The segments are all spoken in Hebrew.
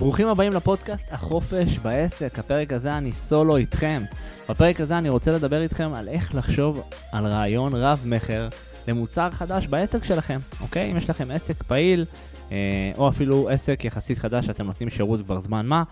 ברוכים הבאים לפודקאסט החופש בעסק. הפרק הזה אני סולו איתכם. בפרק הזה אני רוצה לדבר איתכם על איך לחשוב על רעיון רב-מכר למוצר חדש בעסק שלכם, אוקיי? אם יש לכם עסק פעיל, אה, או אפילו עסק יחסית חדש שאתם נותנים שירות כבר זמן מה,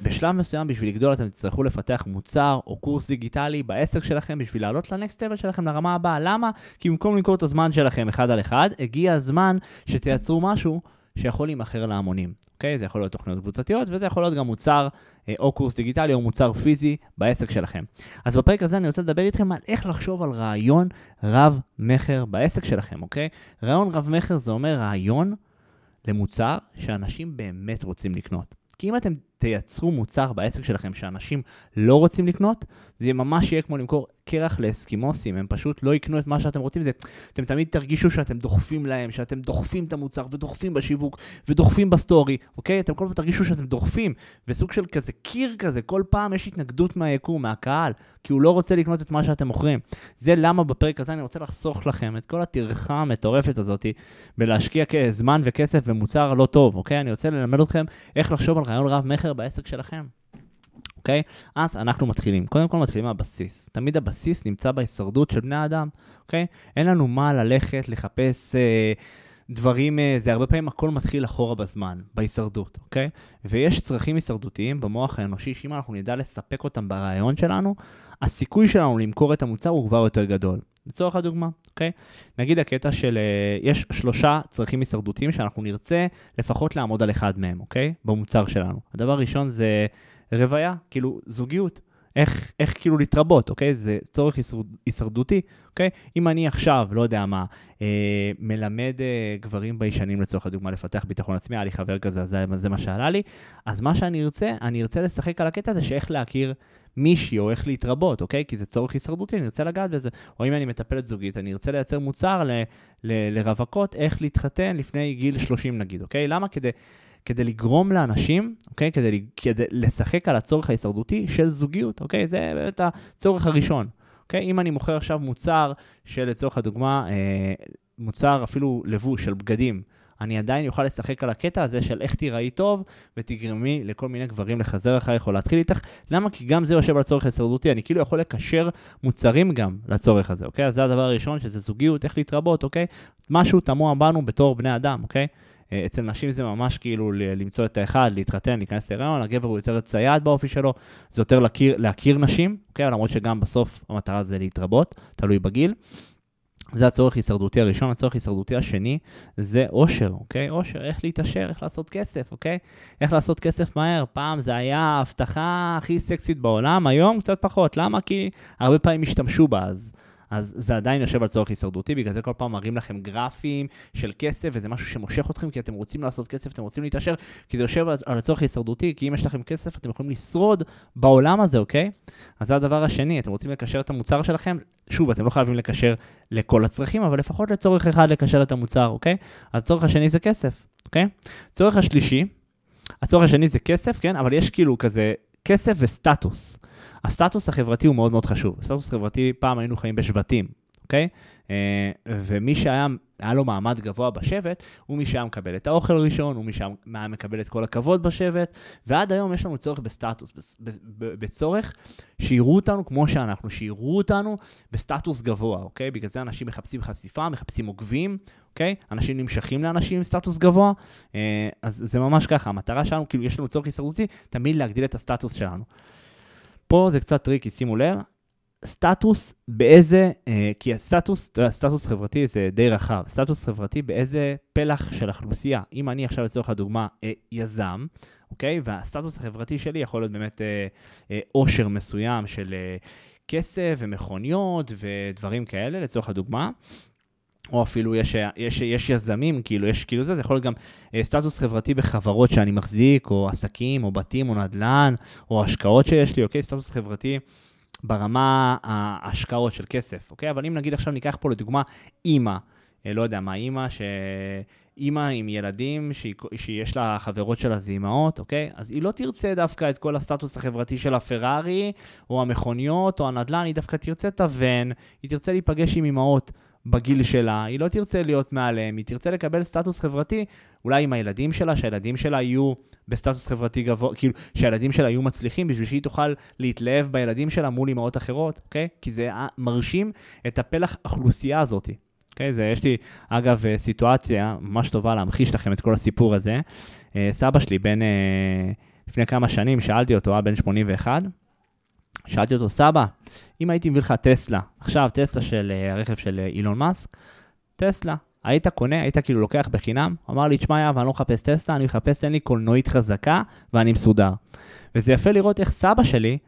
בשלב מסוים בשביל לגדול אתם תצטרכו לפתח מוצר או קורס דיגיטלי בעסק שלכם בשביל לעלות לנקסט level שלכם לרמה הבאה. למה? כי במקום למכור את הזמן שלכם אחד על אחד, הגיע הזמן שתייצרו משהו שיכול להימכר להמונים. אוקיי? זה יכול להיות תוכניות קבוצתיות, וזה יכול להיות גם מוצר אה, או קורס דיגיטלי או מוצר פיזי בעסק שלכם. אז בפרק הזה אני רוצה לדבר איתכם על איך לחשוב על רעיון רב-מכר בעסק שלכם, אוקיי? רעיון רב-מכר זה אומר רעיון למוצר שאנשים באמת רוצים לקנות. כי אם אתם תייצרו מוצר בעסק שלכם שאנשים לא רוצים לקנות, זה ממש יהיה כמו למכור קרח לאסקימוסים, הם פשוט לא יקנו את מה שאתם רוצים. זה, אתם תמיד תרגישו שאתם דוחפים להם, שאתם דוחפים את המוצר ודוחפים בשיווק ודוחפים בסטורי, אוקיי? אתם כל פעם תרגישו שאתם דוחפים, וסוג של כזה קיר כזה, כל פעם יש התנגדות מהיקום, מהקהל, כי הוא לא רוצה לקנות את מה שאתם מוכרים. זה למה בפרק הזה אני רוצה לחסוך לכם את כל הטרחה המטורפת הזאת בלהשקיע זמן וכסף במוצר לא טוב, אוקיי? אני רוצה ללמד אתכם איך לחשוב על רעיון רב-מכר בעסק שלכם. אוקיי? אז אנחנו מתחילים. קודם כל מתחילים מהבסיס. תמיד הבסיס נמצא בהישרדות של בני האדם, אוקיי? אין לנו מה ללכת לחפש אה, דברים, אה, זה הרבה פעמים הכל מתחיל אחורה בזמן, בהישרדות, אוקיי? ויש צרכים הישרדותיים במוח האנושי, שאם אנחנו נדע לספק אותם ברעיון שלנו, הסיכוי שלנו למכור את המוצר הוא כבר יותר גדול. לצורך הדוגמה, אוקיי? נגיד הקטע של, אה, יש שלושה צרכים הישרדותיים שאנחנו נרצה לפחות לעמוד על אחד מהם, אוקיי? במוצר שלנו. הדבר הראשון זה רוויה, כאילו זוגיות. איך, איך כאילו להתרבות, אוקיי? זה צורך הישרדותי, אוקיי? אם אני עכשיו, לא יודע מה, אה, מלמד אה, גברים ביישנים לצורך הדוגמה לפתח ביטחון עצמי, היה לי חבר כזה, זה, זה מה שעלה לי, אז מה שאני ארצה, אני ארצה לשחק על הקטע הזה שאיך להכיר מישהי או איך להתרבות, אוקיי? כי זה צורך הישרדותי, אני ארצה לגעת בזה. או אם אני מטפלת זוגית, אני ארצה לייצר מוצר ל, ל, לרווקות, איך להתחתן לפני גיל 30 נגיד, אוקיי? למה? כדי... כדי לגרום לאנשים, אוקיי? כדי, כדי לשחק על הצורך ההישרדותי של זוגיות, אוקיי? זה באמת הצורך הראשון. אוקיי? אם אני מוכר עכשיו מוצר של, לצורך הדוגמה, אה, מוצר אפילו לבוש של בגדים, אני עדיין אוכל לשחק על הקטע הזה של איך תיראי טוב ותגרמי לכל מיני גברים לחזר אחריך או להתחיל איתך. למה? כי גם זה יושב על הצורך ההישרדותי, אני כאילו יכול לקשר מוצרים גם לצורך הזה, אוקיי? אז זה הדבר הראשון, שזה זוגיות, איך להתרבות, אוקיי? משהו תמוה בנו בתור בני אדם, אוקיי? אה, אצל נשים זה ממש כאילו למצוא את האחד, להתחתן, להיכנס להיריון, הגבר הוא יותר צייד באופי שלו, זה יותר להכיר, להכיר נשים, אוקיי? למרות שגם בסוף המטרה זה להתרבות, תלוי בגיל. זה הצורך הישרדותי הראשון. הצורך הישרדותי השני זה אושר, אוקיי? אושר, איך להתעשר, איך לעשות כסף, אוקיי? איך לעשות כסף מהר. פעם זה היה ההבטחה הכי סקסית בעולם, היום קצת פחות. למה? כי הרבה פעמים השתמשו בה, אז אז זה עדיין יושב על צורך הישרדותי, בגלל זה כל פעם מראים לכם גרפים של כסף, וזה משהו שמושך אתכם, כי אתם רוצים לעשות כסף, אתם רוצים להתעשר, כי זה יושב על הצורך הישרדותי, כי אם יש לכם כסף, אתם יכולים לשרוד בעולם הזה, אוקיי? אז זה הדבר השני, אתם רוצים לקשר את המוצר שלכם, שוב, אתם לא חייבים לקשר לכל הצרכים, אבל לפחות לצורך אחד לקשר את המוצר, אוקיי? הצורך השני זה כסף, אוקיי? הצורך השלישי, הצורך השני זה כסף, כן? אבל יש כאילו כזה כסף וסטטוס. הסטטוס החברתי הוא מאוד מאוד חשוב. סטטוס חברתי, פעם היינו חיים בשבטים, אוקיי? אה, ומי שהיה היה לו מעמד גבוה בשבט, הוא מי שהיה מקבל את האוכל ראשון, הוא מי שהיה מקבל את כל הכבוד בשבט, ועד היום יש לנו צורך בסטטוס, בצורך שיראו אותנו כמו שאנחנו, שיראו אותנו בסטטוס גבוה, אוקיי? בגלל זה אנשים מחפשים חשיפה, מחפשים עוקבים, אוקיי? אנשים נמשכים לאנשים עם סטטוס גבוה, אה, אז זה ממש ככה, המטרה שלנו, כאילו יש לנו צורך הישרדותי, תמיד להגדיל את הסטטוס שלנו. פה זה קצת tricky, שימו לב, סטטוס באיזה, אה, כי הסטטוס, אתה יודע, סטטוס חברתי זה די רחב, סטטוס חברתי באיזה פלח של אוכלוסייה. אם אני עכשיו לצורך הדוגמה אה, יזם, אוקיי? והסטטוס החברתי שלי יכול להיות באמת אה, עושר מסוים של כסף ומכוניות ודברים כאלה, לצורך הדוגמה. או אפילו יש, יש, יש יזמים, כאילו, יש כאילו זה, זה יכול להיות גם סטטוס חברתי בחברות שאני מחזיק, או עסקים, או בתים, או נדל"ן, או השקעות שיש לי, אוקיי? סטטוס חברתי ברמה ההשקעות של כסף, אוקיי? אבל אם נגיד עכשיו ניקח פה לדוגמה אימא, אה, לא יודע מה, אימא ש... אימא עם ילדים שהיא, שיש לה חברות שלה זה אימהות, אוקיי? אז היא לא תרצה דווקא את כל הסטטוס החברתי של הפרארי, או המכוניות, או הנדל"ן, היא דווקא תרצה את הוון, היא תרצה להיפגש עם אימהות בגיל שלה, היא לא תרצה להיות מעליהם, היא תרצה לקבל סטטוס חברתי, אולי עם הילדים שלה, שהילדים שלה יהיו בסטטוס חברתי גבוה, כאילו, שהילדים שלה יהיו מצליחים, בשביל שהיא תוכל להתלהב בילדים שלה מול אימהות אחרות, אוקיי? כי זה מרשים את הפלח אוכלוסייה הזאת. אוקיי? זה, יש לי, אגב, אה, סיטואציה ממש טובה להמחיש לכם את כל הסיפור הזה. אה, סבא שלי, בן, אה, לפני כמה שנים, שאלתי אותו, היה בן 81, שאלתי אותו, סבא, אם הייתי מביא לך טסלה, עכשיו טסלה של הרכב של אילון מאסק, טסלה, היית קונה, היית כאילו לוקח בחינם? אמר לי, תשמע, יאב, אני לא מחפש טסלה, אני מחפש, אין לי קולנועית חזקה ואני מסודר. וזה יפה לראות איך סבא שלי,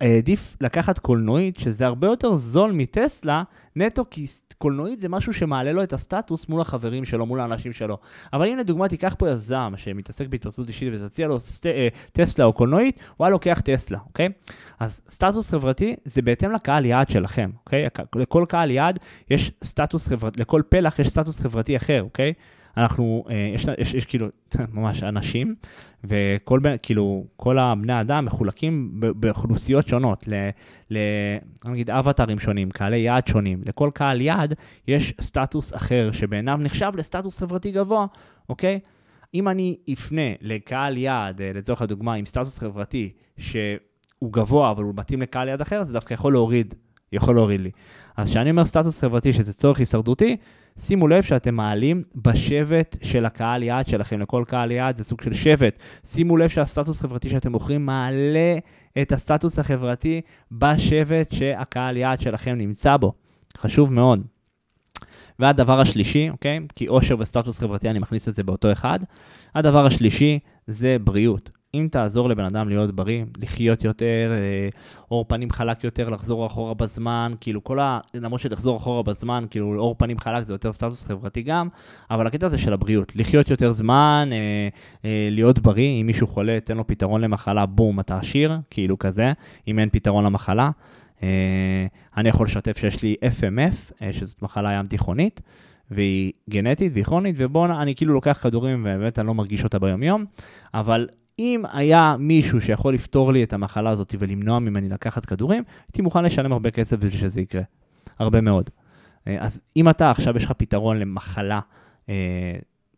העדיף לקחת קולנועית, שזה הרבה יותר זול מטסלה, נטו כי קולנועית זה משהו שמעלה לו את הסטטוס מול החברים שלו, מול האנשים שלו. אבל אם לדוגמה תיקח פה יזם שמתעסק בהתפתחות אישית ותציע לו סט, אה, טסלה או קולנועית, הוא היה לוקח טסלה, אוקיי? אז סטטוס חברתי זה בהתאם לקהל יעד שלכם, אוקיי? לכל קהל יעד יש סטטוס חברתי, לכל פלח יש סטטוס חברתי אחר, אוקיי? אנחנו, אה, יש, יש, יש כאילו ממש אנשים, וכל כאילו, כל הבני אדם מחולקים באוכלוסיות שונות, ל, ל, נגיד אבטרים שונים, קהלי יעד שונים. לכל קהל יעד יש סטטוס אחר, שבעיניו נחשב לסטטוס חברתי גבוה, אוקיי? אם אני אפנה לקהל יעד, אה, לצורך הדוגמה, עם סטטוס חברתי, שהוא גבוה, אבל הוא מתאים לקהל יעד אחר, זה דווקא יכול להוריד יכול להוריד לי. אז כשאני אומר סטטוס חברתי שזה צורך הישרדותי, שימו לב שאתם מעלים בשבט של הקהל יעד שלכם, לכל קהל יעד זה סוג של שבט. שימו לב שהסטטוס החברתי שאתם מוכרים מעלה את הסטטוס החברתי בשבט שהקהל יעד שלכם נמצא בו. חשוב מאוד. והדבר השלישי, אוקיי? כי עושר וסטטוס חברתי, אני מכניס את זה באותו אחד. הדבר השלישי זה בריאות. אם תעזור לבן אדם להיות בריא, לחיות יותר, אה, אור פנים חלק יותר, לחזור אחורה בזמן, כאילו כל ה... למרות שלחזור אחורה בזמן, כאילו אור פנים חלק זה יותר סטטוס חברתי גם, אבל הקטע הזה של הבריאות, לחיות יותר זמן, אה, אה, להיות בריא, אם מישהו חולה, תן לו פתרון למחלה, בום, אתה עשיר, כאילו כזה, אם אין פתרון למחלה. אה, אני יכול לשתף שיש לי FMF, אה, שזאת מחלה ים תיכונית. והיא גנטית והיא כרונית, ובואו, אני כאילו לוקח כדורים ובאמת אני לא מרגיש אותה ביום-יום, אבל אם היה מישהו שיכול לפתור לי את המחלה הזאת ולמנוע ממני לקחת כדורים, הייתי מוכן לשלם הרבה כסף בשביל שזה יקרה. הרבה מאוד. אה, אז אם אתה עכשיו יש לך פתרון למחלה, אה,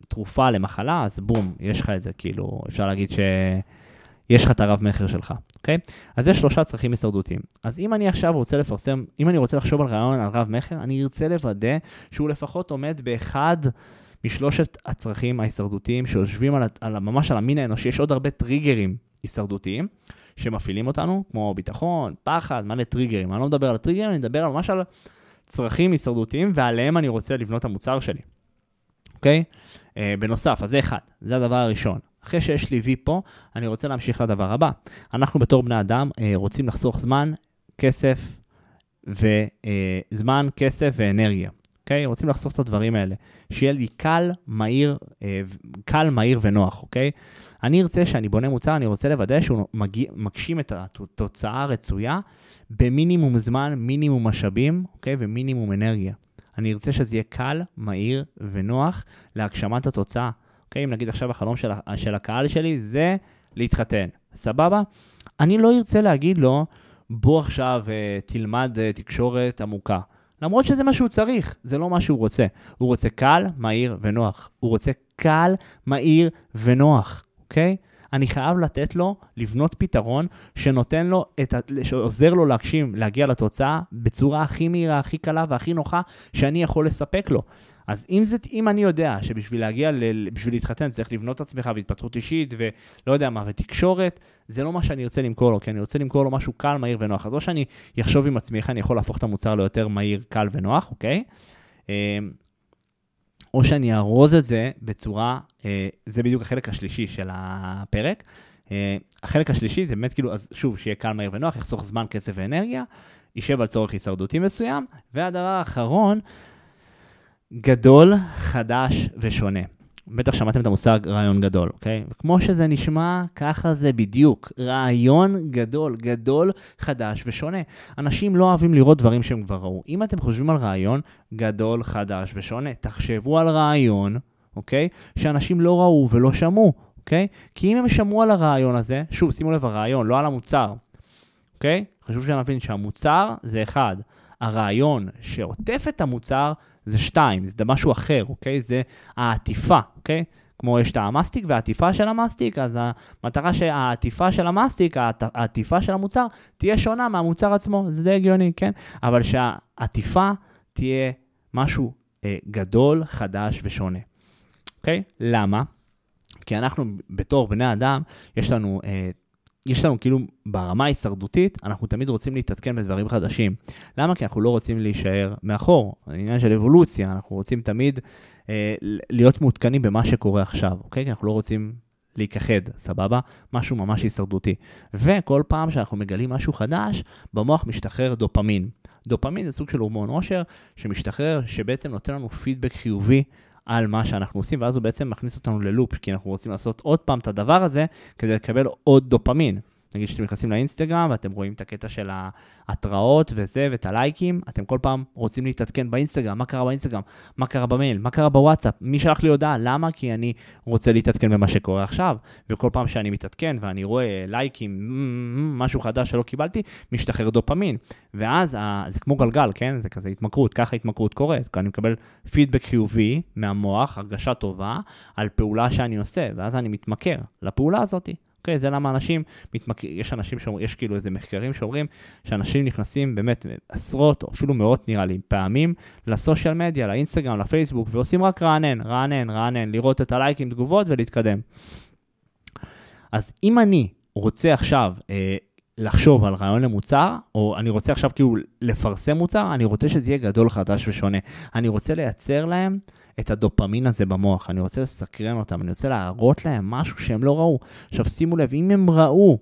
תרופה למחלה, אז בום, יש לך את זה, כאילו, אפשר להגיד שיש לך את הרב-מכר שלך, אוקיי? אז יש שלושה צרכים הישרדותיים. אז אם אני עכשיו רוצה לפרסם, אם אני רוצה לחשוב על רעיון על רב-מכר, אני ארצה לוודא שהוא לפחות עומד באחד... משלושת הצרכים ההישרדותיים שיושבים על, על, ממש על המין האנושי, יש עוד הרבה טריגרים הישרדותיים שמפעילים אותנו, כמו ביטחון, פחד, מלא טריגרים. אני לא מדבר על הטריגרים, אני מדבר ממש על צרכים הישרדותיים, ועליהם אני רוצה לבנות המוצר שלי, אוקיי? Uh, בנוסף, אז זה אחד, זה הדבר הראשון. אחרי שיש לי וי פה, אני רוצה להמשיך לדבר הבא. אנחנו בתור בני אדם uh, רוצים לחסוך זמן, כסף, וזמן, uh, כסף ואנרגיה. אוקיי? רוצים לחשוף את הדברים האלה. שיהיה לי קל, מהיר, אה, קל, מהיר ונוח, אוקיי? אני ארצה שאני בונה מוצר, אני רוצה לוודא שהוא מגיע, מגשים את התוצאה הרצויה במינימום זמן, מינימום משאבים, אוקיי? ומינימום אנרגיה. אני ארצה שזה יהיה קל, מהיר ונוח להגשמת התוצאה. אוקיי? אם נגיד עכשיו החלום של, של הקהל שלי זה להתחתן, סבבה? אני לא ארצה להגיד לו, בוא עכשיו uh, תלמד uh, תקשורת עמוקה. למרות שזה מה שהוא צריך, זה לא מה שהוא רוצה. הוא רוצה קל, מהיר ונוח. הוא רוצה קל, מהיר ונוח, אוקיי? אני חייב לתת לו לבנות פתרון שנותן לו, את ה... שעוזר לו להגשים, להגיע לתוצאה בצורה הכי מהירה, הכי קלה והכי נוחה שאני יכול לספק לו. אז אם, זה, אם אני יודע שבשביל להגיע, ל, בשביל להתחתן צריך לבנות את עצמך והתפתחות אישית ולא יודע מה, ותקשורת, זה לא מה שאני רוצה למכור לו, כי אני רוצה למכור לו משהו קל, מהיר ונוח. אז או שאני אחשוב עם עצמי איך אני יכול להפוך את המוצר ליותר מהיר, קל ונוח, אוקיי? אמ, או שאני ארוז את זה בצורה, אה, זה בדיוק החלק השלישי של הפרק. אה, החלק השלישי זה באמת כאילו, אז שוב, שיהיה קל, מהיר ונוח, יחסוך זמן, כסף ואנרגיה, יישב על צורך הישרדותי מסוים, והדבר האחרון, גדול, חדש ושונה. בטח שמעתם את המושג רעיון גדול, אוקיי? וכמו שזה נשמע, ככה זה בדיוק. רעיון גדול, גדול, חדש ושונה. אנשים לא אוהבים לראות דברים שהם כבר ראו. אם אתם חושבים על רעיון גדול, חדש ושונה, תחשבו על רעיון, אוקיי? שאנשים לא ראו ולא שמעו, אוקיי? כי אם הם שמעו על הרעיון הזה, שוב, שימו לב, הרעיון, לא על המוצר, אוקיי? חשוב שנבין שהמוצר זה אחד. הרעיון שעוטף את המוצר זה שתיים, זה משהו אחר, אוקיי? זה העטיפה, אוקיי? כמו יש את המסטיק והעטיפה של המסטיק, אז המטרה שהעטיפה של המסטיק, העטיפה של המוצר, תהיה שונה מהמוצר עצמו, זה די הגיוני, כן? אבל שהעטיפה תהיה משהו אה, גדול, חדש ושונה, אוקיי? למה? כי אנחנו בתור בני אדם, יש לנו אה, יש לנו כאילו ברמה ההישרדותית, אנחנו תמיד רוצים להתעדכן בדברים חדשים. למה? כי אנחנו לא רוצים להישאר מאחור. עניין של אבולוציה, אנחנו רוצים תמיד אה, להיות מעודכנים במה שקורה עכשיו, אוקיי? כי אנחנו לא רוצים להיכחד, סבבה? משהו ממש הישרדותי. וכל פעם שאנחנו מגלים משהו חדש, במוח משתחרר דופמין. דופמין זה סוג של הורמון עושר שמשתחרר, שבעצם נותן לנו פידבק חיובי על מה שאנחנו עושים, ואז הוא בעצם מכניס אותנו ללופ, כי אנחנו רוצים לעשות עוד פעם את הדבר הזה כדי לקבל עוד דופמין. נגיד שאתם נכנסים לאינסטגרם ואתם רואים את הקטע של ההתראות וזה ואת הלייקים, אתם כל פעם רוצים להתעדכן באינסטגרם, מה קרה באינסטגרם, מה קרה במייל, מה קרה בוואטסאפ, מי שלח לי הודעה, למה? כי אני רוצה להתעדכן במה שקורה עכשיו, וכל פעם שאני מתעדכן ואני רואה לייקים, משהו חדש שלא קיבלתי, משתחרר דופמין. ואז זה כמו גלגל, כן? זה כזה התמכרות, ככה התמכרות קורית. אני מקבל פידבק חיובי מהמוח, הרגשה טובה, על פעולה שאני עושה, ואז אני מתמכר לפעולה הזאת. אוקיי? זה למה אנשים, מתמק... יש אנשים שאומרים, יש כאילו איזה מחקרים שאומרים שאנשים נכנסים באמת עשרות או אפילו מאות נראה לי פעמים לסושיאל מדיה, לאינסטגרם, לפייסבוק, ועושים רק רענן, רענן, רענן, לראות את הלייקים, תגובות ולהתקדם. אז אם אני רוצה עכשיו אה, לחשוב על רעיון למוצר, או אני רוצה עכשיו כאילו לפרסם מוצר, אני רוצה שזה יהיה גדול, חדש ושונה. אני רוצה לייצר להם את הדופמין הזה במוח, אני רוצה לסקרן אותם, אני רוצה להראות להם משהו שהם לא ראו. עכשיו שימו לב, אם הם ראו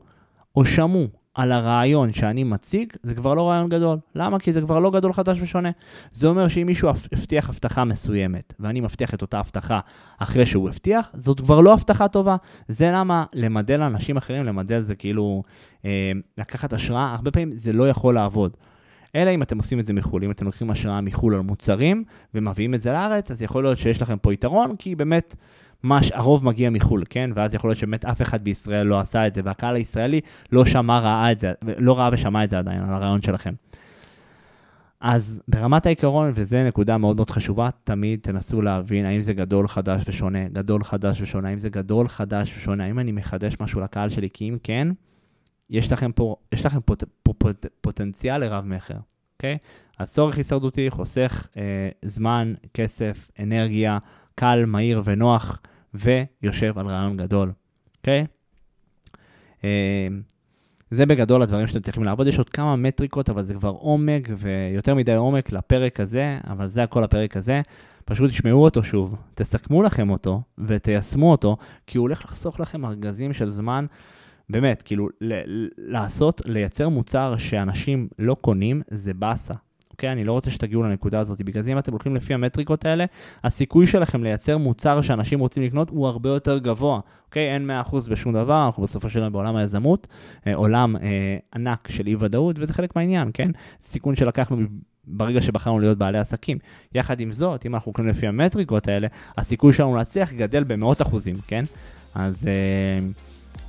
או שמעו על הרעיון שאני מציג, זה כבר לא רעיון גדול. למה? כי זה כבר לא גדול, חדש ושונה. זה אומר שאם מישהו הבטיח הבטחה מסוימת, ואני מבטיח את אותה הבטחה אחרי שהוא הבטיח, זאת כבר לא הבטחה טובה. זה למה למדל אנשים אחרים, למדל זה כאילו אה, לקחת השראה, הרבה פעמים זה לא יכול לעבוד. אלא אם אתם עושים את זה מחו"ל, אם אתם לוקחים השראה מחו"ל על מוצרים ומביאים את זה לארץ, אז יכול להיות שיש לכם פה יתרון, כי באמת מה הרוב מגיע מחו"ל, כן? ואז יכול להיות שבאמת אף אחד בישראל לא עשה את זה, והקהל הישראלי לא שמע, ראה את זה, לא ראה ושמע את זה עדיין, על הרעיון שלכם. אז ברמת העיקרון, וזו נקודה מאוד מאוד חשובה, תמיד תנסו להבין האם זה גדול, חדש ושונה, גדול, חדש ושונה, האם זה גדול, חדש ושונה, האם אני מחדש משהו לקהל שלי, כי אם כן, יש לכם פה, יש לכם פוט, פוט, פוט, פוטנציאל לרב-מכר, אוקיי? אז צורך הישרדותי חוסך אה, זמן, כסף, אנרגיה, קל, מהיר ונוח, ויושב על רעיון גדול, אוקיי? אה, זה בגדול הדברים שאתם צריכים לעבוד. יש עוד כמה מטריקות, אבל זה כבר עומק, ויותר מדי עומק לפרק הזה, אבל זה הכל הפרק הזה. פשוט תשמעו אותו שוב, תסכמו לכם אותו ותיישמו אותו, כי הוא הולך לחסוך לכם ארגזים של זמן. באמת, כאילו, ל- לעשות, לייצר מוצר שאנשים לא קונים, זה באסה. אוקיי? אני לא רוצה שתגיעו לנקודה הזאת. בגלל זה אם אתם הולכים לפי המטריקות האלה, הסיכוי שלכם לייצר מוצר שאנשים רוצים לקנות הוא הרבה יותר גבוה. אוקיי? אין 100% בשום דבר, אנחנו בסופו של דבר בעולם היזמות, אה, עולם אה, ענק של אי-ודאות, וזה חלק מהעניין, כן? סיכון שלקחנו ברגע שבחרנו להיות בעלי עסקים. יחד עם זאת, אם אנחנו הולכים לפי המטריקות האלה, הסיכוי שלנו להצליח גדל במאות אחוזים, כן? אז... אה,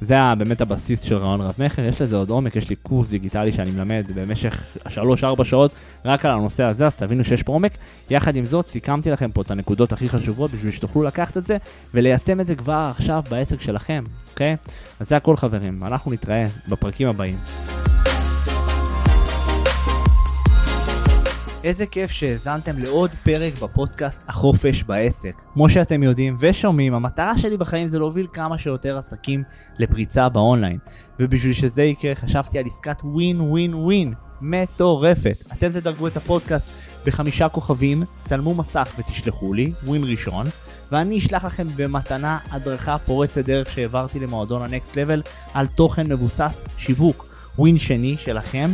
זה באמת הבסיס של רעיון רב-מכר, יש לזה עוד עומק, יש לי קורס דיגיטלי שאני מלמד במשך 3-4 שעות רק על הנושא הזה, אז תבינו שיש פה עומק. יחד עם זאת, סיכמתי לכם פה את הנקודות הכי חשובות בשביל שתוכלו לקחת את זה וליישם את זה כבר עכשיו בעסק שלכם, אוקיי? אז זה הכל חברים, אנחנו נתראה בפרקים הבאים. איזה כיף שהאזנתם לעוד פרק בפודקאסט החופש בעסק. כמו שאתם יודעים ושומעים, המטרה שלי בחיים זה להוביל כמה שיותר עסקים לפריצה באונליין. ובשביל שזה יקרה חשבתי על עסקת ווין ווין ווין מטורפת. אתם תדרגו את הפודקאסט בחמישה כוכבים, צלמו מסך ותשלחו לי, ווין ראשון, ואני אשלח לכם במתנה הדרכה פורצת דרך שהעברתי למועדון הנקסט לבל על תוכן מבוסס שיווק. ווין שני שלכם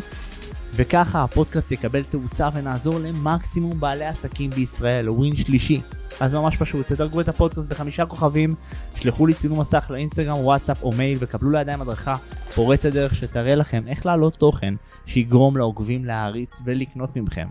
וככה הפודקאסט יקבל תאוצה ונעזור למקסימום בעלי עסקים בישראל, ווין שלישי. אז ממש פשוט, תדרגו את הפודקאסט בחמישה כוכבים, שלחו לי צילום מסך לאינסטגרם, וואטסאפ או מייל וקבלו לידיים הדרכה פורצת דרך שתראה לכם איך להעלות תוכן שיגרום לעוקבים להעריץ ולקנות ממכם.